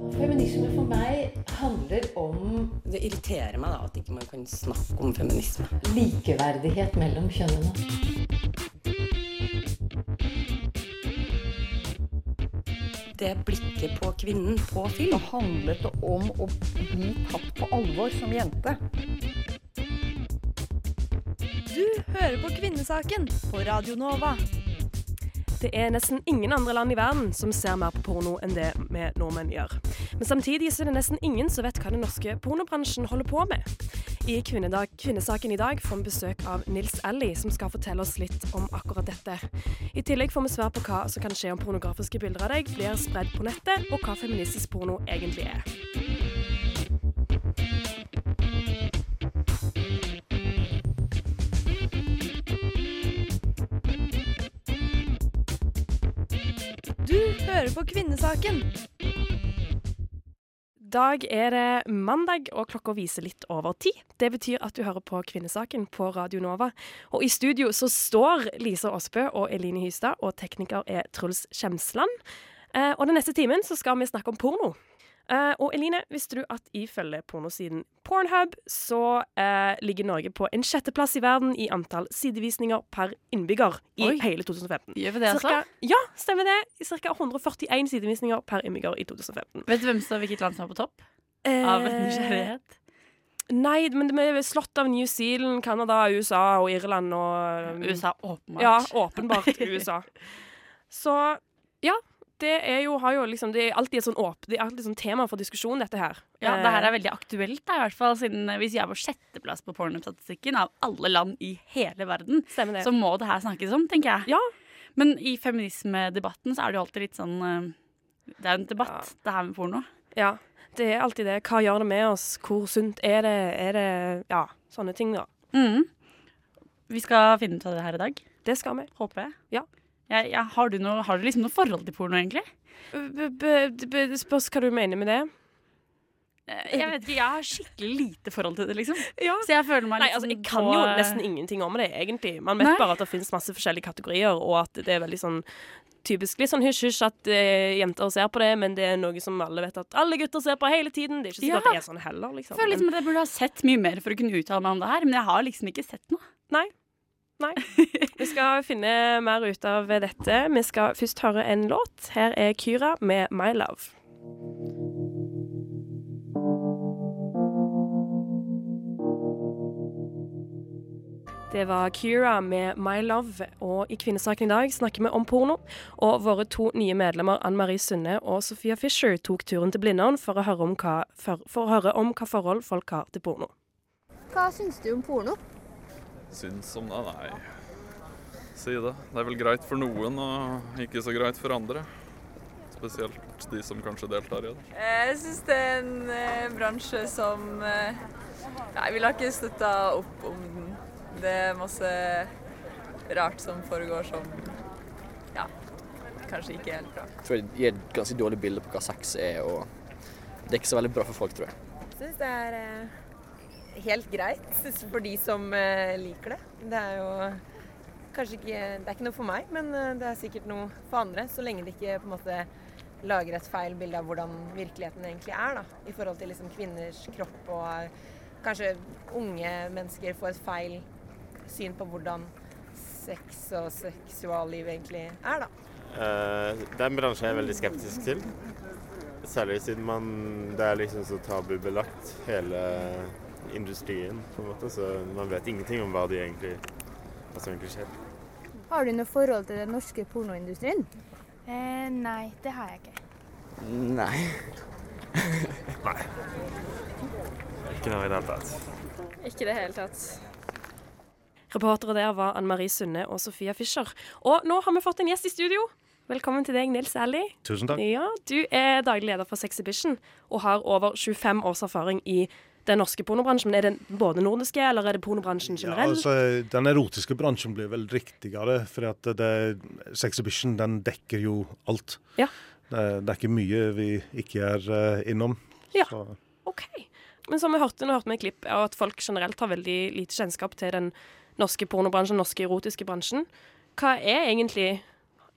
Feminisme for meg handler om Det irriterer meg da at ikke man kan snakke om feminisme. likeverdighet mellom kjønnene. Det blikket på kvinnen på film. Det handlet om å bli tatt på alvor som jente. Du hører på Kvinnesaken på Radio Nova. Det er nesten ingen andre land i verden som ser mer på porno enn det vi nordmenn gjør. Men samtidig er det nesten ingen som vet hva den norske pornobransjen holder på med. I Kvinnedag, Kvinnesaken i dag får vi besøk av Nils Ellie, som skal fortelle oss litt om akkurat dette. I tillegg får vi svar på hva som kan skje om pornografiske bilder av deg blir spredd på nettet, og hva feministisk porno egentlig er. Du hører på Kvinnesaken. Dag er det mandag, og klokka viser litt over ti. Det betyr at du hører på Kvinnesaken på Radio Nova. Og i studio så står Lisa Aasbø og Eline Hystad, og tekniker er Truls Kjemsland. Eh, og den neste timen så skal vi snakke om porno. Eh, og Eline, visste du at ifølge pornosiden Pornhub så uh, ligger Norge på en sjetteplass i verden i antall sidevisninger per innbygger i Oi. hele 2015? Gjør vi det, altså? Cirka, ja, stemmer det. Ca. 141 sidevisninger per innbygger i 2015. Vet du hvem som, hvilket land som er på topp? Av Eh, nysgjerrighet? Nei, men det er slått av New Zealand, Canada, USA og Irland og USA, åpenbart. Ja, åpenbart USA. Så ja, det er jo, har jo liksom Det er alltid et sånn åp, det er alltid sånn tema for diskusjon, dette her. Ja, det her Eh, er veldig aktuelt, da, i hvert fall siden eh, hvis vi er på sjetteplass på pornostatistikken av alle land i hele verden, så må det her snakkes om, tenker jeg. Ja. Men i feminismedebatten så er det jo alltid litt sånn eh, Det er jo en debatt, Ja. det her med porno. Ja, det er alltid det. Hva gjør det med oss? Hvor sunt er det? Er det Ja, sånne ting, da. Mm. Vi skal finne ut av det her i dag, Det skal vi. håper jeg. Ja. Jeg, jeg, har, du noe, har du liksom noe forhold til porno, egentlig? Det spørs hva du mener med det. Eh, Jeg vet ikke, jeg har skikkelig lite forhold til det, liksom. Ja. Så jeg føler meg Nei, altså, jeg sånn kan jo nesten ingenting om det, egentlig. Man vet Nei. bare at det finnes masse forskjellige kategorier, og at det er veldig sånn typisk litt sånn hysj-hysj at eh, jenter ser på det, men det er noe som alle vet at alle gutter ser på hele tiden. Det er ikke sikkert Ja. det er sånn heller, liksom. Jeg føler liksom at jeg burde ha sett mye mer for å kunne uttale meg om det her, men jeg har liksom ikke sett noe. Men, nei. Vi skal finne mer ut av dette. Vi skal først høre en låt. Her er Kyra med My Love. Det var Kyra med My Love, og i Kvinnesaken i dag snakker vi om porno. Og våre to nye medlemmer, Ann Marie Sunne og Sofia Fisher, tok turen til Blindern for for, for å høre om hva forhold folk har til porno. Hva syns du om porno? Syns om det? Nei. Si det. Det er vel greit for noen og ikke så greit for andre. Spesielt de som kanskje deltar i det. Jeg syns det er en eh, bransje som eh, Nei, jeg ville ikke støtta opp om den. Det er masse rart som foregår som ja, kanskje ikke er helt bra. Jeg tror det gir et ganske dårlig bilde på hva sex er, og det er ikke så veldig bra for folk, tror jeg. Jeg syns det er eh, helt greit for de som eh, liker det. Det er jo kanskje ikke Det er ikke noe for meg, men eh, det er sikkert noe for andre. Så lenge det ikke på en måte lager et feil bilde av hvordan virkeligheten egentlig er. da, I forhold til liksom kvinners kropp og eh, kanskje unge mennesker får et feil syn på hvordan sex og seksualliv egentlig er, da. Den det er jeg veldig skeptisk til. Særlig siden man, det er liksom så tabubelagt, hele industrien. på en måte, Så man vet ingenting om hva, de egentlig, hva som egentlig skjer. Har du noe forhold til den norske pornoindustrien? Eh, nei, det har jeg ikke. Nei. Nei. Ikke noe i det hele tatt. Ikke i det hele tatt. Reportere der var Ann Marie Sunne og Sofia Fischer. Og nå har vi fått en gjest i studio. Velkommen til deg, Nils Ally. Tusen takk. Ja, du er daglig leder for Sexhibition og har over 25 års erfaring i den norske pornobransjen. Men er det både nordiske, eller er det pornobransjen Ja, altså, den erotiske bransjen blir vel riktigere, for at det, Sexhibition den dekker jo alt. Ja. Det, det er ikke mye vi ikke er uh, innom. Ja. Så, OK. Men som vi hørte, nå hørte vi et klipp av at folk generelt har veldig lite kjennskap til den norske pornobransjen, den norske erotiske bransjen. Hva er egentlig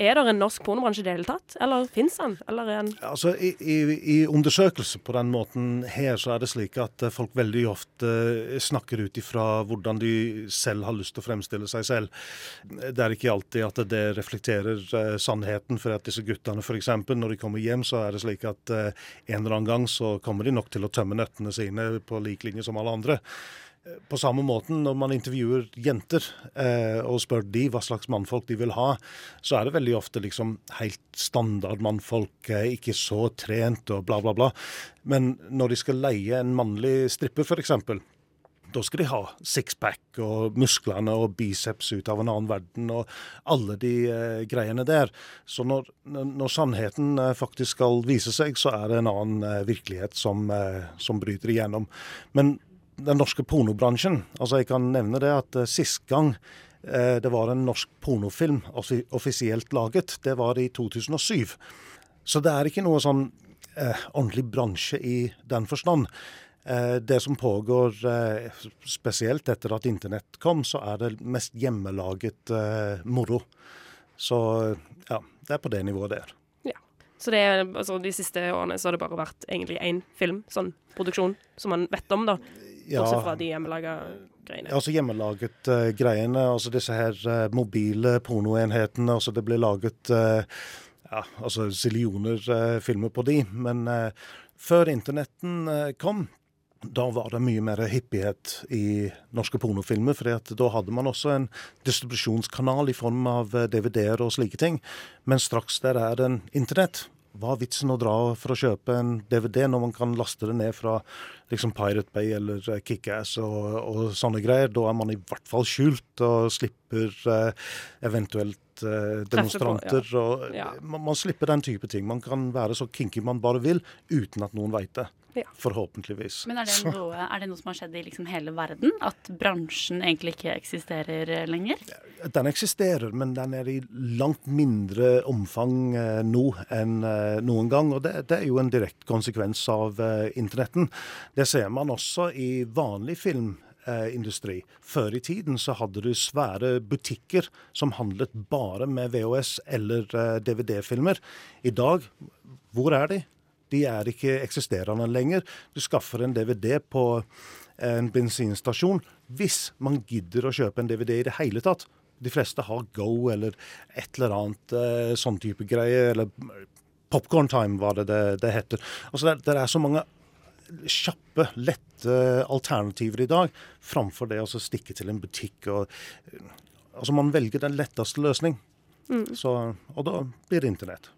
Er det en norsk pornobransje i det hele tatt, eller fins den? Eller en Altså, i, i, I undersøkelser på den måten her, så er det slik at eh, folk veldig ofte eh, snakker ut ifra hvordan de selv har lyst til å fremstille seg selv. Det er ikke alltid at det reflekterer uh, sannheten. For at disse guttene f.eks. når de kommer hjem, så er det slik at uh, en eller annen gang så kommer de nok til å tømme nøttene sine på lik linje som alle andre. På samme måten når man intervjuer jenter eh, og spør de hva slags mannfolk de vil ha, så er det veldig ofte liksom helt standard mannfolk, eh, ikke så trent og bla, bla, bla. Men når de skal leie en mannlig stripper f.eks., da skal de ha sixpack og musklene og biceps ut av en annen verden og alle de eh, greiene der. Så når, når sannheten eh, faktisk skal vise seg, så er det en annen eh, virkelighet som, eh, som bryter igjennom. Men den norske pornobransjen. Altså Jeg kan nevne det at uh, sist gang uh, det var en norsk pornofilm offisielt laget, det var i 2007. Så det er ikke noe sånn uh, ordentlig bransje i den forstand. det som pågår spesielt etter at internett kom, så er det mest hjemmelaget moro. Så ja, det er på det nivået det er. Så det altså, de siste årene så har det bare vært egentlig én film, sånn produksjon, som man vet om, da. Bortsett fra de hjemmelaga greiene. Altså hjemmelaget uh, greiene. Altså disse her uh, mobile pornoenhetene. Altså det ble laget uh, ja, altså zillioner filmer på de. Men før internetten kom, da var det mye mer hippighet i norske pornofilmer. For da hadde man også en distribusjonskanal i form av DVD-er og slike ting. Men straks der er en internett, hva er vitsen å dra for å kjøpe en DVD når man kan laste det ned fra liksom Pirate Bay eller eh, Kickass og, og sånne greier? Da er man i hvert fall skjult og slipper uh, eventuelt uh, demonstranter. På, ja. og ja. Man, man, slipper den type ting. Man kan være så kinky man bare vil uten at noen veit det. Ja. Forhåpentligvis. Men er det, noe, er det, noe, som har skjedd i liksom hele verden? At bransjen egentlig ikke eksisterer eh, lenger? Den eksisterer, men den er i langt mindre omfang eh, nå enn eh, noen gang. Og det, det, er jo en direkte konsekvens av internetten. Det ser man også i vanlig filmindustri. Før i tiden så hadde du svære butikker som handlet bare med VHS eller DVD-filmer. I dag, hvor er de? De er ikke eksisterende lenger. Du skaffer en DVD på en bensinstasjon hvis man gidder å kjøpe en DVD i det hele tatt. De fleste har Go eller et eller annet eh, sånn type greie. Eller Popcorn Time var det det, det heter. Altså det, det, er så mange kjappe, lette alternativer i dag framfor det å stikke til en butikk. Og, altså Man velger den letteste løsning. Mm. Så, og da blir det internett.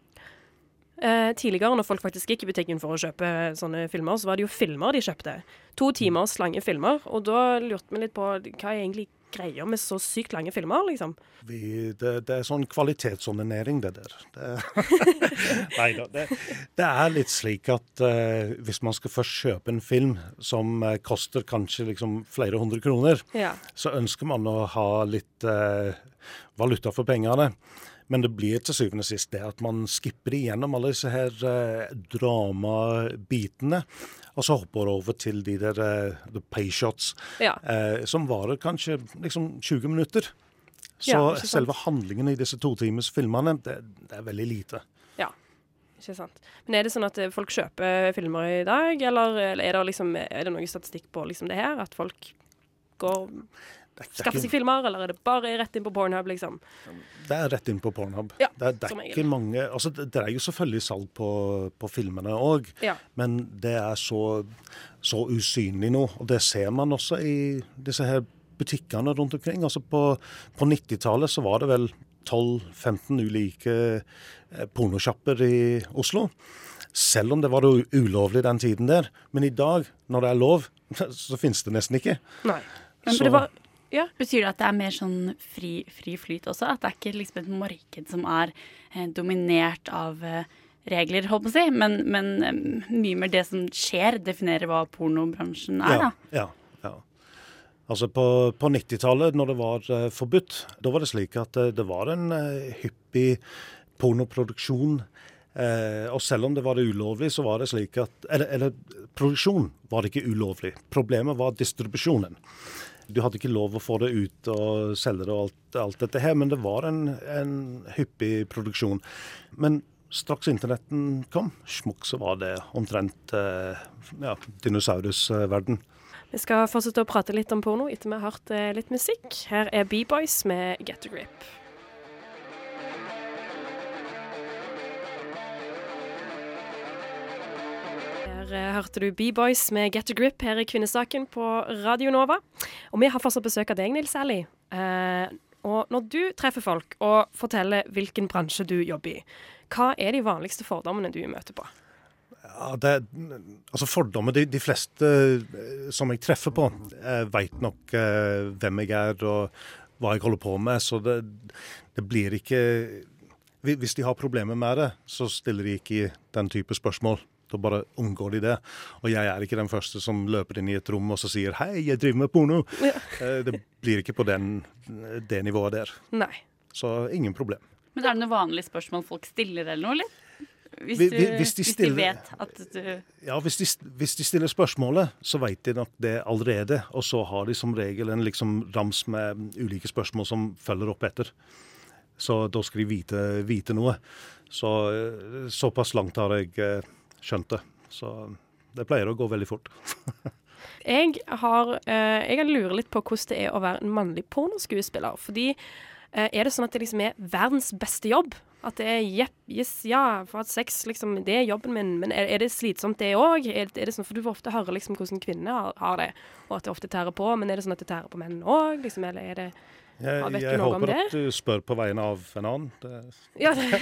Eh, tidligere, når folk faktisk gikk i butikken for å kjøpe sånne filmer, så var det jo filmer de kjøpte. To timers lange filmer. Og da lurte vi litt på hva er egentlig greia med så sykt lange filmer, liksom? Vi, det, det, er sånn kvalitetsordinering, det der. Det, Nei da. Det, det, er litt slik at uh, hvis man skal først kjøpe en film som uh, koster kanskje liksom flere hundre kroner, ja. så ønsker man å ha litt uh, valuta for pengene. Men det blir til syvende og sist det at man skipper igjennom alle disse her eh, dramabitene. Og så hopper over til de der eh, payshots, ja. eh, som varer kanskje liksom 20 minutter. Så ja, selve handlingen i disse totimers filmene, det, det, er veldig lite. Ja, ikke sant. Men er det sånn at eh, folk kjøper filmer i dag, eller er det, liksom, er det noe statistikk på liksom det her? At folk går skaffe seg filmer, eller er det bare rett inn på Pornhub, liksom? Det er rett inn på Pornhub. Ja, det, er, det er ikke mange altså det, er jo selvfølgelig salg på, på filmene òg, ja. men det er så, så, usynlig nå. Og det ser man også i disse her butikkene rundt omkring. Altså på, på 90-tallet så var det vel 12-15 ulike eh, pornosjapper i Oslo. Selv om det var ulovlig den tiden der. Men i dag, når det er lov, så finnes det nesten ikke. Nei. Men det var ja. Betyr det at det er mer sånn fri, fri flyt også? At det er ikke liksom et marked som er eh, dominert av eh, regler, holdt på å si, men, men eh, mye mer det som skjer, definerer hva pornobransjen er, da? Ja, ja. Altså På, på 90-tallet, når det var uh, forbudt, da var det slik at uh, det var en uh, hyppig pornoproduksjon. og selv om det var det ulovlig, så var det slik at Eller, eller produksjon var det ikke ulovlig. Problemet var distribusjonen. Du hadde ikke lov å få det ut og selge det og alt, alt dette her, men det var en, en hyppig produksjon. Men straks internetten kom, smukk, så var det omtrent eh, ja, dinosaurusverden. Vi skal fortsette å prate litt om porno etter vi har hørt eh, litt musikk. Her er B-Boys med Get a Grip. Her eh, hørte du B-Boys med Get a Grip her i Kvinnesaken på Radio Nova. Og vi har fortsatt besøk av deg, Nils Ally. Eh, og når du treffer folk og forteller hvilken bransje du jobber i, hva er de vanligste fordommene du møter på? Ja, det, altså Fordommer de, de, fleste eh, som jeg treffer på, eh, veit nok eh, hvem jeg er og hva jeg holder på med. Så det, det, blir ikke Hvis de har problemer med det, så stiller de ikke den type spørsmål. Da bare unngår de det. Og jeg er ikke den første som løper inn i et rom og så sier 'hei, jeg driver med porno'. Ja. Eh, det blir ikke på den, det nivået der. Nei. Så ingen problem. Men er det noen vanlige spørsmål folk stiller eller noe, eller? Hvis, du, hvis, de, stiller, hvis de vet at du Ja, hvis de, hvis de stiller spørsmålet, så vet de nok det allerede. Og så har de som regel en liksom rams med ulike spørsmål som følger opp etter. Så da skal de vite, vite noe. Så eh, såpass langt har jeg eh, skjønt det. Så det pleier å gå veldig fort. jeg, har, eh, jeg lurer litt på hvordan det er å være en mannlig pornoskuespiller. Fordi eh, er det sånn at det liksom er verdens beste jobb? At det er jepp, yes, ja, for at sex liksom, det er jobben min, men er, er det slitsomt det òg? Er, er, sånn, for du får ofte høre liksom hvordan kvinner har, har, det, og at det ofte tærer på. Men er det sånn at det tærer på menn òg? Liksom, eller er det jeg, jeg håper at du spør på vegne av en annen. Det... Ja, det.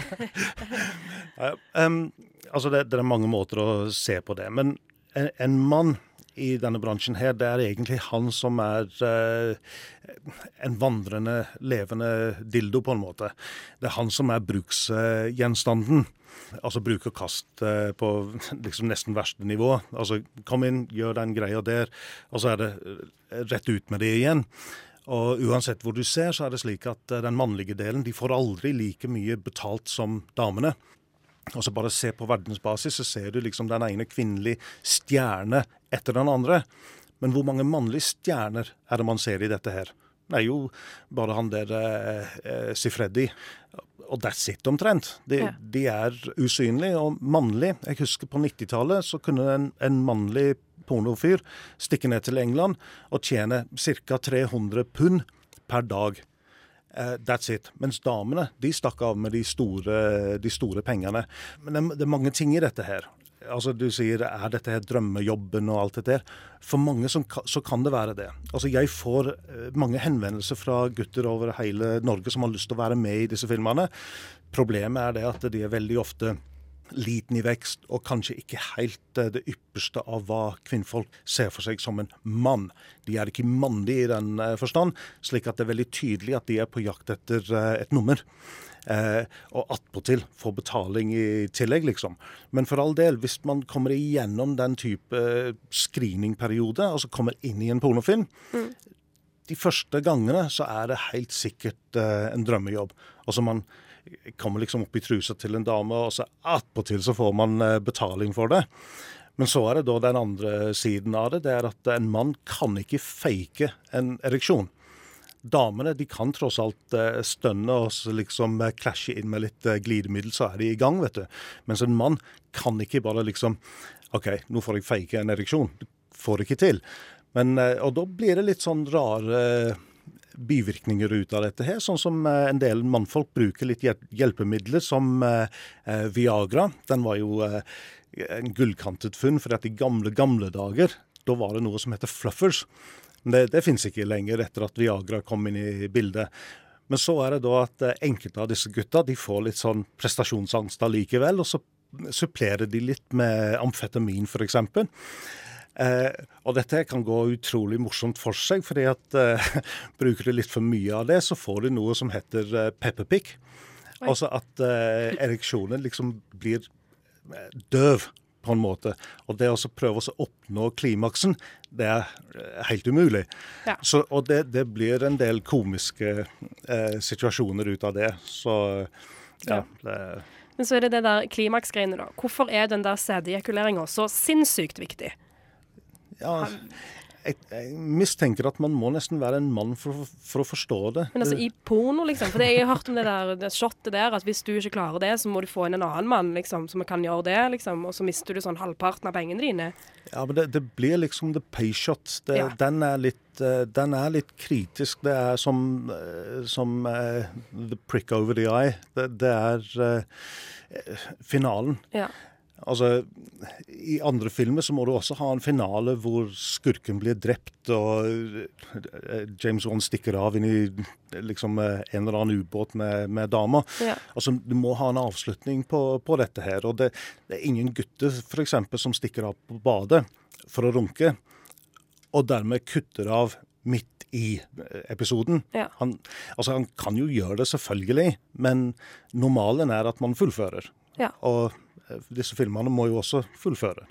um, altså det, det, er mange måter å se på det. Men en, en, mann i denne bransjen her, det er egentlig han som er uh, en vandrende, levende dildo, på en måte. Det er han som er bruksgjenstanden. Altså bruk og kast uh, på liksom nesten verste nivå. Altså kom inn, gjør den greia der, og så er det rett ut med det igjen. Og uansett hvor du ser, så er det slik at den mannlige delen de får aldri like mye betalt som damene. Og så bare se på verdensbasis, så ser du liksom den ene kvinnelige stjerne etter den andre. Men hvor mange mannlige stjerner er det man ser i dette her? Det er jo bare han der eh, eh Sifredi. Og that's it, omtrent. De, ja. de er usynlige og mannlige. Jeg husker på 90-tallet så kunne en, en mannlig pornofyr stikker ned til England og tjener ca. 300 pund per dag. Uh, that's it. Mens damene de stakk av med de store, de store pengene. Men det, det, er mange ting i dette her. Altså Du sier er dette her drømmejobben og alt dette her. For mange som, så kan det være det. Altså Jeg får uh, mange henvendelser fra gutter over hele Norge som har lyst til å være med i disse filmene. Problemet er det at de er veldig ofte liten i vekst, og kanskje ikke helt eh, det ypperste av hva kvinnfolk ser for seg som en mann. De er ikke mannlige i den eh, forstand, slik at det er veldig tydelig at de er på jakt etter eh, et nummer. Eh, og attpåtil få betaling i tillegg, liksom. Men for all del, hvis man kommer igjennom den type screeningperiode, altså kommer inn i en pornofilm mm. De første gangene så er det helt sikkert eh, en drømmejobb. Altså man kommer liksom opp i trusa til en dame, og så attpåtil så får man eh, betaling for det. Men så er det da den andre siden av det. Det er at en mann kan ikke fake en ereksjon. Damene de kan tross alt eh, stønne og liksom klasje inn med litt glidemiddel, så er de i gang, vet du. Mens en mann kan ikke bare liksom OK, nå får jeg fake en ereksjon. Får det ikke til. Men, og da blir det litt sånn rare bivirkninger ut av dette her, sånn som eh, en del mannfolk bruker litt hjelpemidler som eh, eh, Viagra. Den var jo en gullkantet funn, for at i gamle, gamle dager da var det noe som heter fluffers. Det, det finnes ikke lenger etter at Viagra kom inn i bildet. Men så er det da at enkelte av disse gutta de får litt sånn prestasjonsangst allikevel, og så supplerer de litt med amfetamin f.eks. Eh, og dette kan gå utrolig morsomt for seg, fordi at eh, bruker du litt for mye av det, så får du noe som heter eh, pepperpick. Altså at eh, ereksjonen liksom blir eh, døv på en måte. Og det å prøve å oppnå klimaksen, det er eh, helt umulig. Ja. Så, og det, det, blir en del komiske eh, situasjoner ut av det. Så ja. Det, Men så er det det der klimaksgreiene, da. Hvorfor er den der sædeejakuleringa så sinnssykt viktig? Ja, jeg, jeg mistenker at man må nesten være en mann for, for å forstå det. Men altså i porno, liksom. For det, jeg har hørt om det der det shotet der, at hvis du ikke klarer det, så må du få inn en annen mann, liksom, som kan gjøre det, liksom. Og så mister du sånn halvparten av pengene dine. Ja, men det, det blir liksom the payshot. Det, Ja. den, er litt, eh, den er litt kritisk. Det er som, eh, som uh, the prick over the eye. Det, det er uh, finalen. Ja. Altså, I andre filmer så må du også ha en finale hvor skurken blir drept og eh, James Wan stikker av inn i liksom, eh, en eller annen ubåt med, med dama. Ja. Altså, Du må ha en avslutning på, på dette her. og Det, det er ingen gutter for eksempel, som stikker av på badet for å runke, og dermed kutter av midt i eh, episoden. Ja. Han, altså, han kan jo gjøre det, selvfølgelig, men normalen er at man fullfører. Ja. Og disse filmene må jo også fullføre.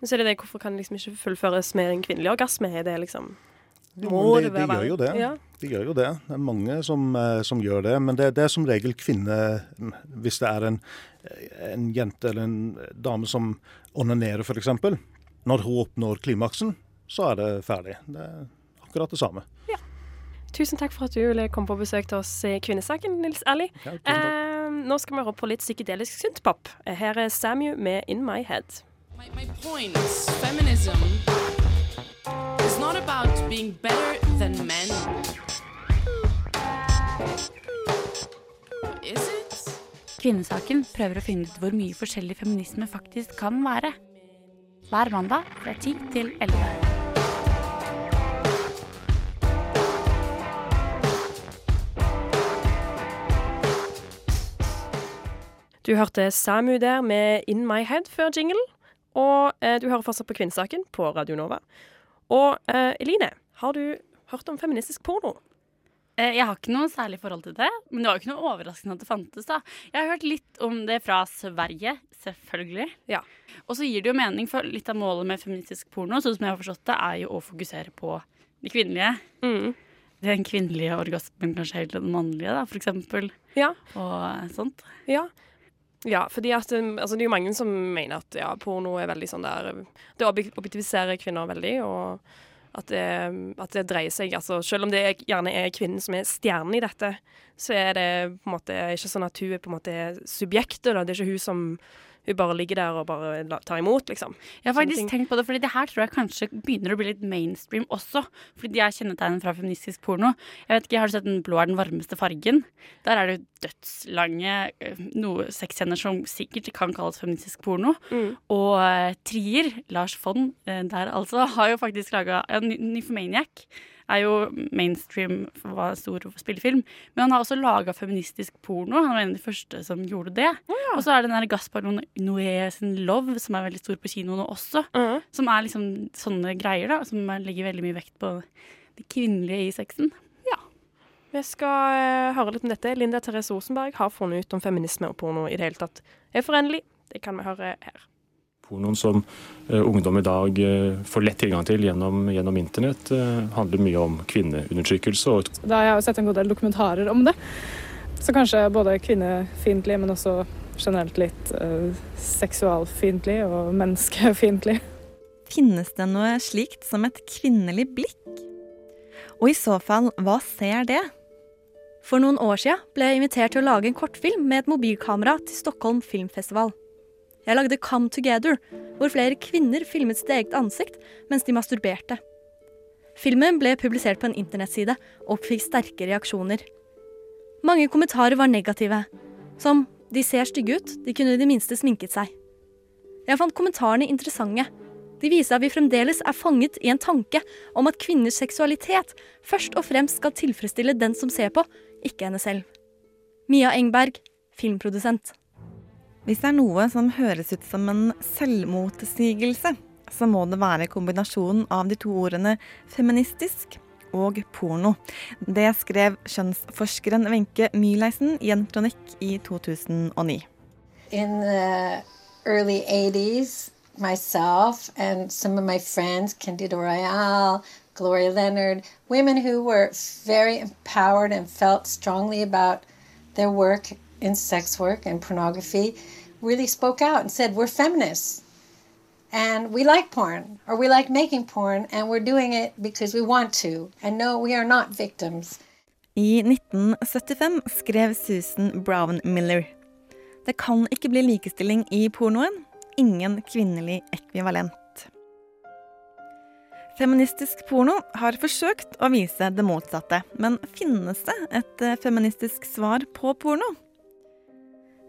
Men så er det det, hvorfor kan det liksom ikke fullføres med en kvinnelig orgasme? Er det liksom Jo, de, de gjør jo det. Ja. De gjør jo det. Det er mange som, eh, som gjør det. Men det, det er som regel kvinne Hvis det er en, en jente eller en dame som onanerer, f.eks. Når hun oppnår klimaksen, så er det ferdig. Det er akkurat det samme. Tusen takk for at du ville komme på besøk til oss i Kvinnesaken, Nils Erli. Ja. Eh, nå skal vi høre på litt psykedelisk syntpop. Her er Samu med In My Head. My, my point is, feminism is not about being better than men. Is it? Kvinnesaken prøver å finne ut hvor mye forskjellig feminisme faktisk kan være. Hver mandag fra 10 til 11. Du hørte Samu der med In My Head før jingle. Og eh, du hører fortsatt på Kvinnesaken på Radio Nova. Og eh, Eline, har du hørt om feministisk porno? Eh, Jeg har ikke noe særlig forhold til det, men det var jo ikke noe overraskende at det fantes. da. Jeg har hørt litt om det fra Sverige, selvfølgelig. Ja. Og så gir det jo mening, for litt av målet med feministisk porno, sånn som jeg har forstått det, er jo å fokusere på de kvinnelige. Mm. Den kvinnelige orgasmen kanskje heller enn den mannlige, da, for eksempel. Ja. Og sånt. Ja. Ja, fordi at um, altså, det er jo mange som mener at ja, porno er veldig sånn der Det objektiviserer kvinner veldig, og at det, at det dreier seg altså, Selv om det er, gjerne er kvinnen som er stjernen i dette, så er det på en måte ikke sånn at hun er på en måte subjektet. Da. Det er ikke hun som hun bare ligger der og bare tar imot, liksom. Jeg har faktisk tenkt på det, fordi det her tror jeg kanskje begynner å bli litt mainstream også. Fordi de er kjennetegnet fra feministisk porno. Jeg vet ikke, Har du sett Den blå er den varmeste fargen? Der er det jo dødslange eh, noe sexscener som sikkert kan kalles feministisk porno. Mm. Og uh, Trier, Lars Fonn eh, der altså, har jo faktisk laga Ny- Nymphomaniac. Er jo mainstream, for hva stor spillefilm. Men han har også laga feministisk porno. Han var en av de første som gjorde det. Og så er det den der Gaspar Noé sin Love, som er veldig stor på kino nå også. Som er liksom sånne greier, da. Som legger veldig mye vekt på det kvinnelige i sexen. Ja. Vi skal eh, høre litt om dette. Linda Therese Rosenberg har funnet ut om feminisme og porno i det hele tatt er forenlig. Det kan vi høre her. Pornoen som eh, ungdom i dag eh, får lett tilgang til gjennom, gjennom internett, eh, handler mye om kvinneundertrykkelse. Da har jeg jo sett en god del dokumentarer om det. Så kanskje både kvinnefiendtlig, men også generelt litt uh, seksualfiendtlig og menneskefiendtlig. Finnes det noe slikt som et kvinnelig blikk? Og i så fall, hva ser det? For noen år siden ble jeg invitert til å lage en kortfilm med et mobilkamera til Stockholm Filmfestival. Jeg lagde Come Together, hvor flere kvinner filmet sitt eget ansikt mens de masturberte. Filmen ble publisert på en internettside og fikk sterke reaksjoner. Mange kommentarer var negative, som 'de ser stygge ut, de kunne i det minste sminket seg'. Jeg fant kommentarene interessante. De viser at vi fremdeles er fanget i en tanke om at kvinners seksualitet først og fremst skal tilfredsstille den som ser på, ikke henne selv. Mia Engberg, filmprodusent. Hvis det er noe som høres ut som en selvmotsigelse, så må det være kombinasjonen av de to ordene feministisk og porno. Det skrev kjønnsforskeren Wenche Myhleisen i en kronikk i 2009. in the early 80s, myself and some of my friends, Candida Royale, Gloria Leonard, women who were very empowered and felt strongly about their work in sex work and pornography, really spoke out and said, We're feminists. and we like porn or we like making porn and we're doing it because we want to. And no, we are not victims. I 1975 skrev Susan Brown Miller Det kan ikke bli likestilling i pornoen. Ingen kvinnelig ekvivalent. Feministisk porno har forsøkt å vise det motsatte, men finnes det et feministisk svar på porno?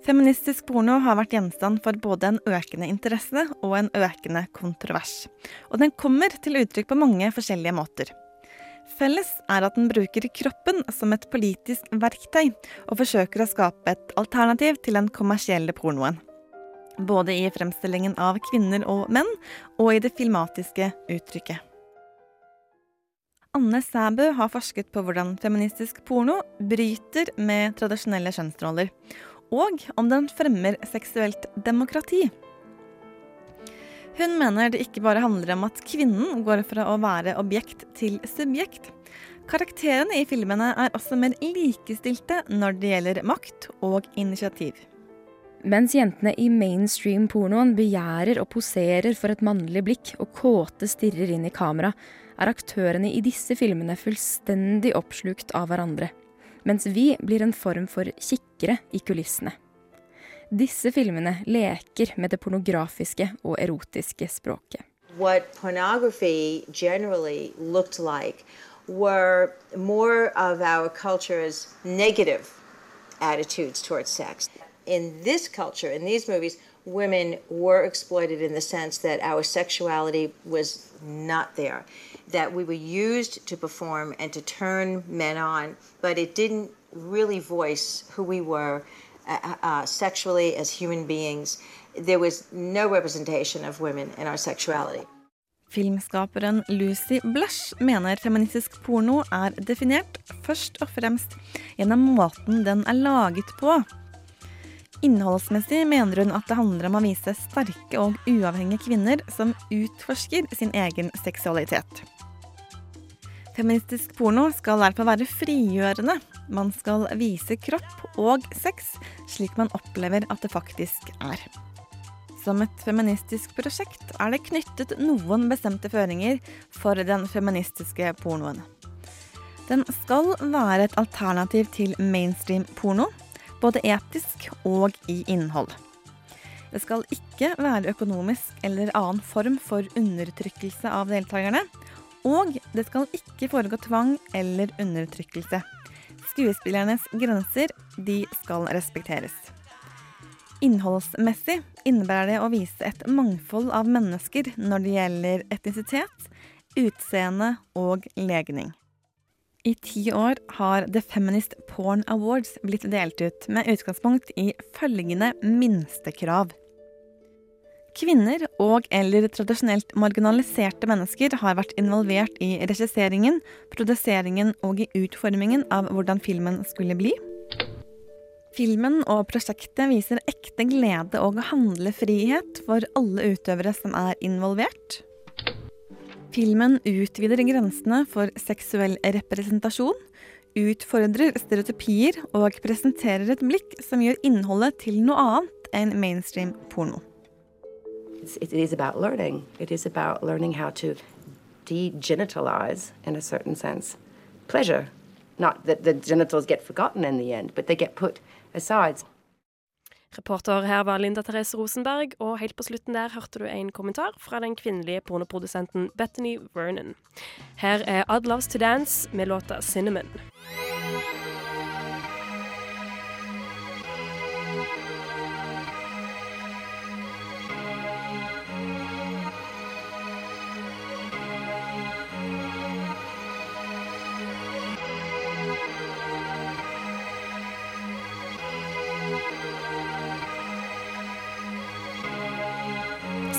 Feministisk porno har vært gjenstand for både en økende interesse og en økende kontrovers. Og den kommer til uttrykk på mange forskjellige måter. Felles er at den bruker kroppen som et politisk verktøy, og forsøker å skape et alternativ til den kommersielle pornoen. Både i fremstillingen av kvinner og menn, og i det filmatiske uttrykket. Anne Sæbø har forsket på hvordan feministisk porno bryter med tradisjonelle kjønnsroller, og om den fremmer seksuelt demokrati. Hun mener det ikke bare handler om at kvinnen går fra å være objekt til subjekt. Karakterene i filmene er også mer likestilte når det gjelder makt og initiativ. Mens jentene i mainstream-pornoen begjærer og poserer for et mannlig blikk og kåte stirrer inn i kamera, er aktørene i disse filmene fullstendig oppslukt av hverandre. Mens vi blir en form for kikkere i kulissene. Disse filmene leker med det pornografiske og erotiske språket. what pornography generally looked like were more of our culture's negative attitudes towards sex. In this culture, in these movies, women were exploited in the sense that our sexuality was not there, that we were used to perform and to turn men on, but it didn't really voice who we were uh, uh, sexually as human beings. There was no representation of women in our sexuality. Filmskaperen Lucy Blush mener feministisk porno er definert først og fremst gjennom måten den er laget på. Innholdsmessig mener hun at det handler om å vise sterke og uavhengige kvinner som utforsker sin egen seksualitet. Feministisk porno skal derfor være frigjørende. Man skal vise kropp og sex slik man opplever at det faktisk er. Som et feministisk prosjekt er det knyttet noen bestemte føringer for den feministiske pornoen. Den skal være et alternativ til mainstream porno, både etisk og i innhold. Det skal ikke være økonomisk eller annen form for undertrykkelse av deltakerne, og det skal ikke foregå tvang eller undertrykkelse. Skuespillernes grenser de skal respekteres. Innholdsmessig innebærer det å vise et mangfold av mennesker når det gjelder etnisitet, utseende og legning. I ti år har The Feminist Porn Awards blitt delt ut med utgangspunkt i følgende minstekrav. Kvinner og eller tradisjonelt marginaliserte mennesker har vært involvert i regisseringen, produseringen og i utformingen av hvordan filmen skulle bli. Filmen og prosjektet viser ekte glede og handlefrihet for alle utøvere som er involvert. Filmen utvider grensene for seksuell representasjon, utfordrer stereotypier og presenterer et blikk som gjør innholdet til noe annet enn mainstream porno. It is about learning. It is about learning how to degenitalize, in a certain sense, pleasure. Not that the genitals get forgotten in the end, but they get put aside. Reporter her var Linda Therese Rosenberg, og helt på slutten der hørte du en kommentar fra den kvinnelige pornoprodusenten Bethany Vernon. Her er Odd Loves To Dance med låta 'Cinnamon'.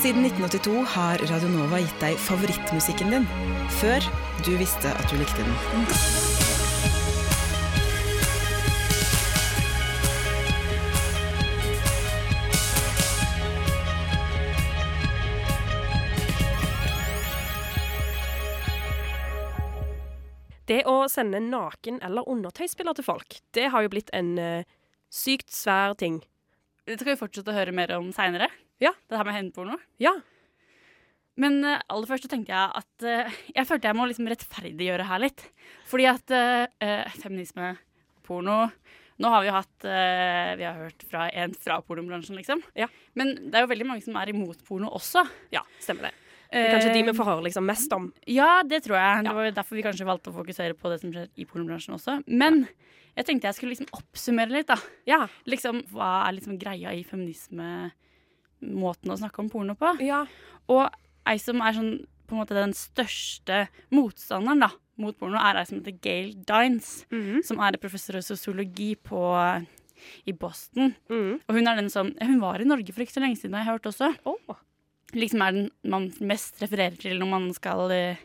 Siden 1982 har Radio Nova gitt deg favorittmusikken din, før du visste at du likte den. Det å sende naken- eller undertøysbilder til folk, det har jo blitt en uh, sykt svær ting. Det skal vi fortsette å høre mer om seinere. Ja. Det her med hendeporno. Ja. Men uh, aller først så tenkte jeg at uh, Jeg følte jeg må liksom rettferdiggjøre her litt. Fordi at eh, eh, feminisme, porno Nå har vi jo hatt Vi har hørt fra en fra pornobransjen, liksom. Men det er jo veldig mange som er imot porno også. Ja, stemmer det. Det er kanskje de vi får høre liksom mest om. Ja, det tror jeg. Det var derfor vi kanskje valgte å fokusere på det som skjer i pornobransjen også. Men jeg tenkte jeg skulle liksom oppsummere litt, da. Liksom, hva er liksom greia i feminisme? Måten å snakke om porno på. Og ei som er sånn på en måte den største motstanderen da, mot porno, er ei som heter Gail Dines. Som er professor i sosiologi på, i Boston. Og hun er den som Hun var i Norge for ikke så lenge siden, har jeg hørt også. Liksom er den man mest refererer til når man skal eh,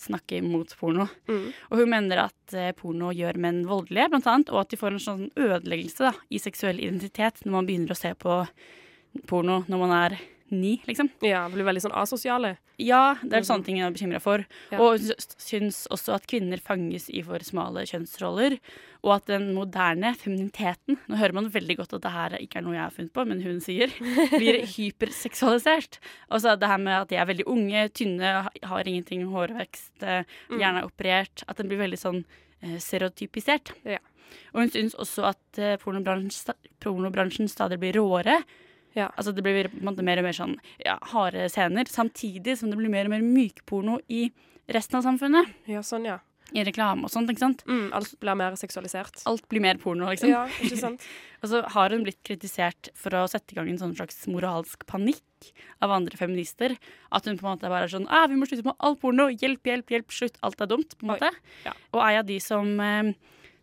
snakke mot porno. Og hun mener at eh, porno gjør menn voldelige, blant annet, og at de får en sånn ødeleggelse da, i seksuell identitet når man begynner å se på porno når man er ni, liksom. Ja, blir veldig sånn asosiale. Ja, det er sånne ting jeg er bekymra for. Ja. Og syns også at kvinner fanges i for smale kjønnsroller, og at den moderne femininiteten Nå hører man veldig godt at det her ikke er noe jeg har funnet på, men hun sier blir hyperseksualisert. Altså det her med at de er veldig unge, tynne, har ingenting hårvekst, eh, Mm. gjerne er operert. At den blir veldig sånn eh, stereotypisert. Og hun syns også at eh, pornobransjen, pornobransjen stadig blir råere. Altså Det blir på en måte mer og mer sånn ja, harde scener, samtidig som det blir mer og mer mykporno i resten av samfunnet. Ja, sånn, ja. I reklame og sånt, ikke sant? Mm, alt blir mer seksualisert. Alt blir mer porno, liksom. Ja, ikke sant? og så har hun blitt kritisert for å sette i gang en sånn slags moralsk panikk av andre feminister. At hun på en måte bare er sånn ah, 'Vi må slutte med all porno! Hjelp, hjelp, hjelp! Slutt! Alt er dumt!' på en måte. Og ei av de som, eh,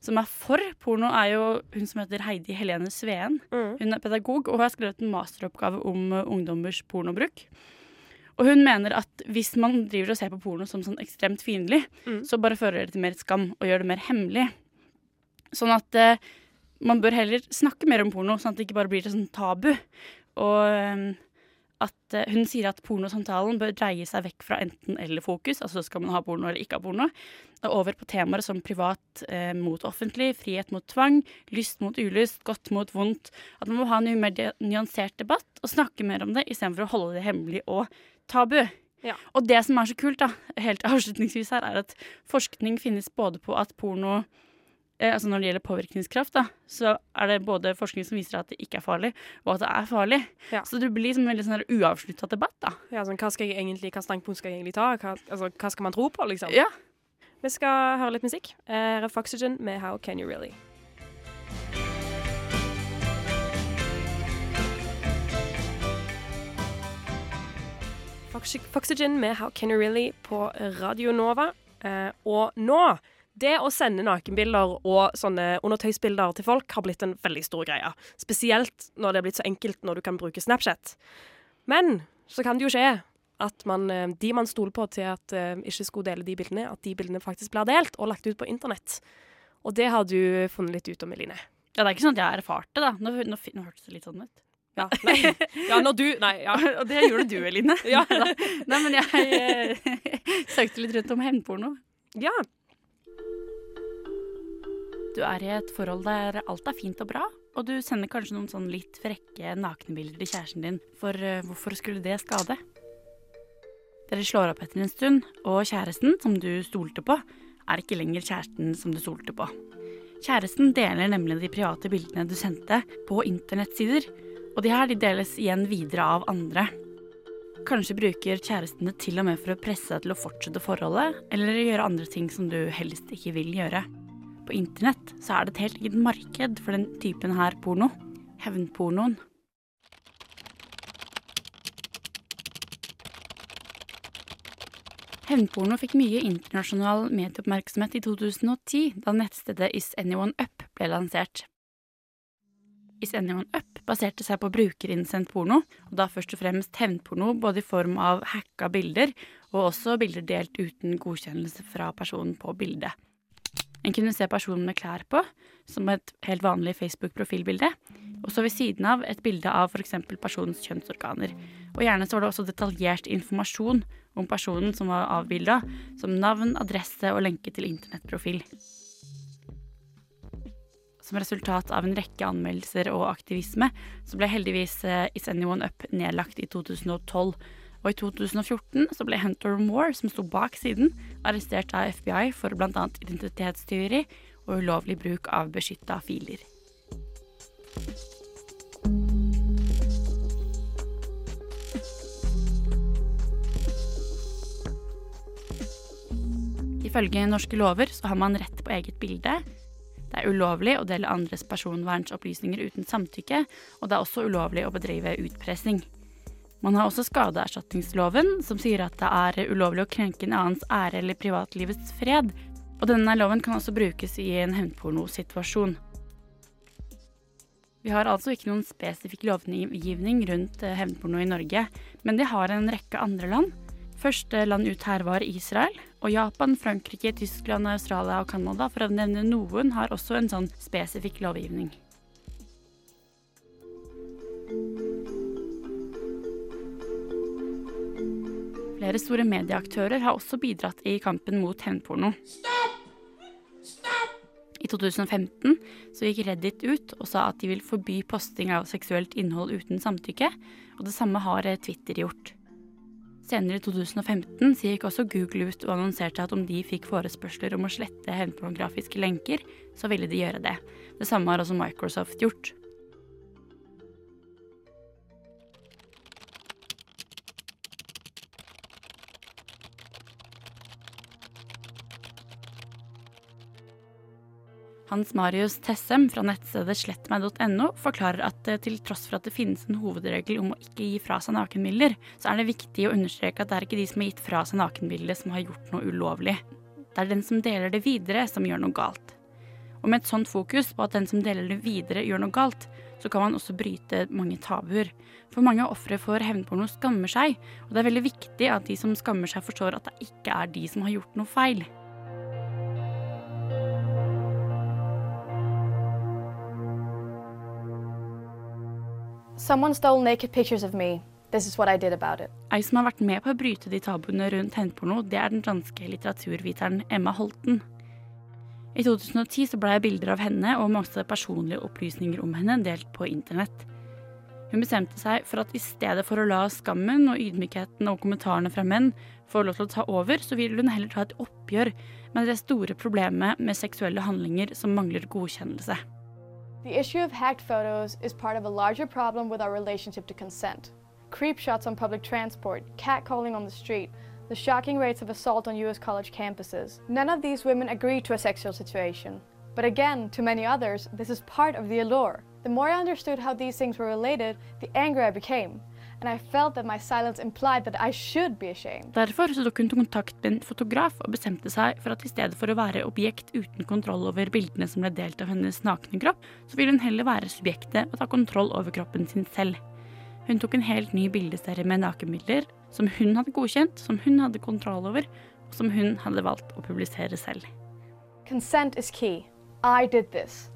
som er for porno, er jo hun som heter Heidi Helene Sveen. Hun er pedagog, og hun har skrevet en masteroppgave om eh, ungdommers pornobruk. Og hun mener at hvis man driver og ser på porno som sånn ekstremt fiendtlig, så bare fører det til mer skam og gjør det mer hemmelig. Sånn at eh, man bør heller snakke mer om porno, sånn at det ikke bare blir et sånn tabu. Og eh, at uh, hun sier at pornosamtalen bør dreie seg vekk fra enten-eller-fokus, altså skal man ha porno eller ikke ha porno, og over på temaer som privat uh, mot offentlig, frihet mot tvang, lyst mot ulyst, godt mot vondt. At man må ha en mer nyansert debatt og snakke mer om det, istedenfor å holde det hemmelig og tabu. Og det som er så kult, da, helt avslutningsvis her, er at forskning finnes både på at porno altså Når det gjelder påvirkningskraft, da, så er det både forskning som viser at det ikke er farlig, og at det er farlig. Så det blir liksom en veldig sånn uavslutta debatt, da. Ja, sånn, hva, skal jeg egentlig, hva standpunkt skal jeg egentlig ta? Hva, altså, hva skal man tro på, liksom? Ja. Vi skal høre litt musikk. Eh, Her er Foxygen med How Can You Really. Foxygen med How Can You Really på Radio Nova. Eh, og nå det å sende nakenbilder og sånne undertøysbilder til folk har blitt en veldig stor greie. Spesielt når det er blitt så enkelt når du kan bruke Snapchat. Men så kan det jo skje at man, eh, de man stoler på til at uh, ikke skulle dele de bildene, at de bildene faktisk blir delt og lagt ut på internett. Og det har du funnet litt ut om, Eline. Ja, det er ikke sånn at jeg har erfart det, da. Nå, nå, nå hørtes det litt sånn ut. Ja, nei. ja, når du Nei, ja. Og det gjorde du, Eline. Ja. Nei, men jeg eh, søkte litt rundt om hevnporno. Ja. Du er i et forhold der alt er fint og bra, og du sender kanskje noen sånn litt frekke nakenbilder til kjæresten din. For eh, hvorfor skulle det skade? Dere slår opp etter en stund, og kjæresten, som du stolte på, er ikke lenger kjæresten som du stolte på. Kjæresten deler nemlig de private bildene du sendte, på internettsider, og de her de deles igjen videre av andre. Kanskje bruker kjæresten det til og med for å presse deg til å fortsette forholdet, eller gjøre andre ting som du helst ikke vil gjøre. På internett så er det et helt eget marked for den typen her porno. Hevnpornoen. Hevnporno fikk mye internasjonal medieoppmerksomhet i 2010, da nettstedet Is Anyone Up ble lansert. Is Anyone Up baserte seg på brukerinnsendt porno, og da først og fremst hevnporno både i form av hacka bilder og også bilder delt uten godkjennelse fra personen på bildet. En kunne se personen med klær på, som et helt vanlig Facebook-profilbilde, og så ved siden av et bilde av f.eks. personens kjønnsorganer. Og gjerne så var det også detaljert informasjon om personen som var avbilda, som navn, adresse og lenke til internettprofil. Som resultat av en rekke anmeldelser og aktivisme, så ble heldigvis eh, Is Anyone Up nedlagt i 2012. Og i 2014 så ble Hunter Moore, som sto bak siden, arrestert av FBI for bl.a. identitetstyveri og ulovlig bruk av beskytta filer. Ifølge norske lover så har man rett på eget bilde. Det er ulovlig å dele andres personvernsopplysninger uten samtykke, og det er også ulovlig å bedrive utpressing. Man har også skadeerstatningsloven, som sier at det er ulovlig å krenke en annens ære eller privatlivets fred, og denne loven kan også brukes i en hevnpornosituasjon. Vi har altså ikke noen spesifikk lovgivning rundt eh, hevnporno i Norge, men det har en rekke andre land. Første land ut her var Israel, og Japan, Frankrike, Tyskland, Australia og Canada, for å nevne noen, har også en sånn spesifikk lovgivning. Flere store medieaktører har også bidratt i kampen mot hevnporno. I 2015 så gikk Reddit ut og sa at de vil forby posting av seksuelt innhold uten samtykke, og det samme har Twitter gjort. Senere i 2015 så gikk også Google ut og annonserte at om de fikk forespørsler om å slette hevnpornografiske lenker, så ville de gjøre det. Det samme har også Microsoft gjort. Hans Marius Tessem fra nettstedet slettmeg.no forklarer at eh, til tross for at det finnes en hovedregel om å ikke gi fra seg nakenbilder, så er det viktig å understreke at det er ikke de som har gitt fra seg nakenbildet som har gjort noe ulovlig. Det er den som deler det videre, som gjør noe galt. Og med et sånt fokus på at den som deler det videre, gjør noe galt, så kan man også bryte mange tabuer. For mange ofre for hevnporno skammer seg, og det er veldig viktig at de som skammer seg, forstår at det ikke er de som har gjort noe feil. Someone. Ei som har vært med på å bryte de tabuene rundt hevnporno, det er den danske litteraturviteren Emma Holten. I 2010 så ble bilder av henne og masse personlige opplysninger om henne delt på internett. Hun bestemte seg for at i stedet for å la skammen og ydmykheten og kommentarene fra menn få lov til å ta over, så ville hun heller ta et oppgjør med det store problemet med seksuelle handlinger som mangler godkjennelse. The issue of hacked photos is part of a larger problem with our relationship to consent. Creep shots on public transport, catcalling on the street, the shocking rates of assault on US college campuses. None of these women agree to a sexual situation. But again, to many others, this is part of the allure. The more I understood how these things were related, the angrier I became. And I felt that my silence implied that I should be ashamed. Derfor så tok hun kontakt med en fotograf og bestemte seg for at i stedet for å være objekt uten kontroll over bildene som ble delt av hennes nakne kropp, så ville hun heller være subjektet og ta kontroll over kroppen sin selv. Hun tok en helt ny bildeserie med nakenbilder som hun hadde godkjent, som hun hadde kontroll over, og som hun hadde valgt å publisere selv. Consent is key. I did this.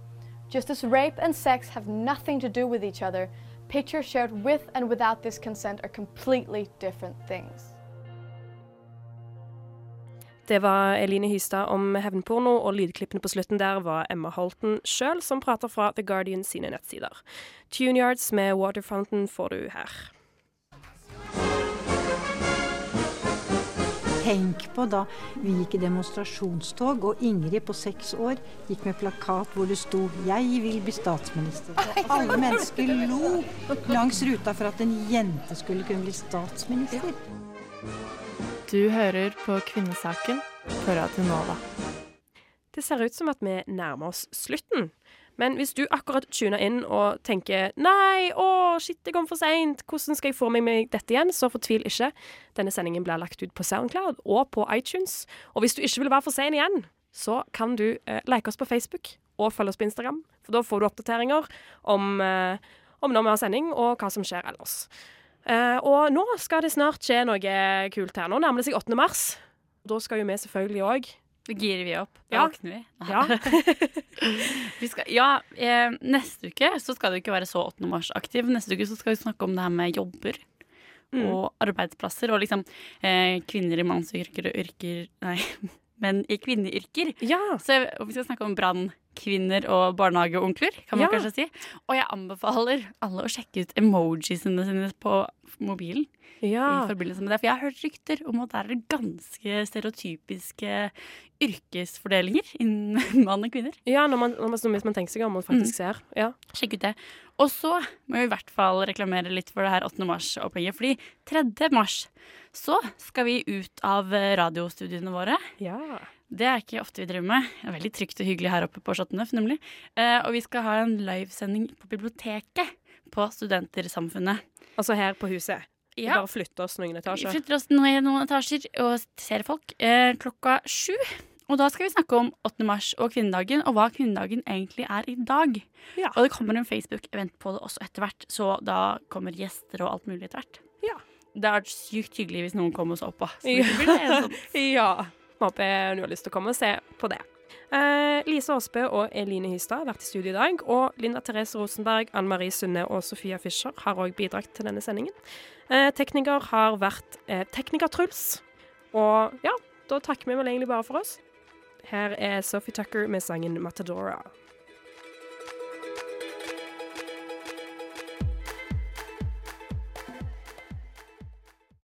Just as rape and sex have nothing to do with each other, pictures shared with and without this consent are completely different things. Det var Eline Hystad om hevnporno, og lydklippene på slutten der var Emma Holten sjøl, som prater fra The Guardian sine nettsider. Tuneyards med Water Fountain får du her. Tenk på da vi gikk i demonstrasjonstog, og Ingrid på seks år gikk med plakat hvor det sto 'Jeg vil bli statsminister'. Og alle mennesker lo langs ruta for at en jente skulle kunne bli statsminister. Du hører på Kvinnesaken på Radio Nova. Det ser ut som at vi nærmer oss slutten. Men hvis du akkurat tuner inn og tenker 'nei, å, shit, det kom for seint', hvordan skal jeg få med meg dette igjen, så fortvil ikke. Denne sendingen blir lagt ut på Soundcloud og på iTunes. Og hvis du ikke vil være for sein igjen, så kan du eh, like oss på Facebook og følge oss på Instagram. For da får du oppdateringer om, eh, om når vi har sending, og hva som skjer ellers. Eh, og nå skal det snart skje noe kult her. Nå nærmer det seg 8. mars. Da skal jo vi selvfølgelig òg Da girer vi opp. Da Ja. våkner vi. Ja. vi skal, ja, eh, neste uke så skal du ikke være så 8. mars-aktiv. Neste uke så skal vi snakke om det her med jobber. Mm. Og arbeidsplasser, og liksom eh, kvinner i mannsyrker og yrker Nei, menn i kvinneyrker. Så, vi skal snakke om brann, barnehagekvinner og barnehageonkler, kan man Ja. kanskje si. Og jeg anbefaler alle å sjekke ut emojisene sine på mobilen. Ja. I forbindelse med det, For jeg har hørt rykter om at det er ganske stereotypiske yrkesfordelinger innen mann og kvinner. Ja, når man, når man, hvis man tenker seg om og faktisk Mm. ser. Ja. Sjekk ut det. Og så må vi i hvert fall reklamere litt for det her 8. mars-opplegget. Fordi 3. mars så skal vi ut av radiostudiene våre. Ja. Det er ikke ofte vi driver med. Det er veldig trygt og hyggelig her oppe på Chateauneuf, nemlig. Eh, og vi skal ha en livesending på biblioteket på Studentersamfunnet. Altså her på huset? Vi Ja. bare flytter oss noen etasjer? Vi flytter oss noen etasjer og ser folk eh, klokka sju. Og da skal vi snakke om 8. mars og kvinnedagen, og hva kvinnedagen egentlig er i dag. Og det kommer en Facebook-event på det også etter hvert, så da kommer gjester og alt mulig etter hvert. Ja. Det hadde vært sykt hyggelig hvis noen kom og så på. Så det blir det sånn. ja. Håper du har lyst til å komme og se på det. Eh, Lise Aasbø og Eline Hystad har vært i studio i dag. Og Linda Therese Rosenberg, Anne Marie Sunne og Sofia Fischer har òg bidratt til denne sendingen. Eh, tekniker har vært eh, Tekniker-Truls. Og ja, da takker vi vel egentlig bare for oss. Her er Sophie Tucker med sangen 'Matadora'.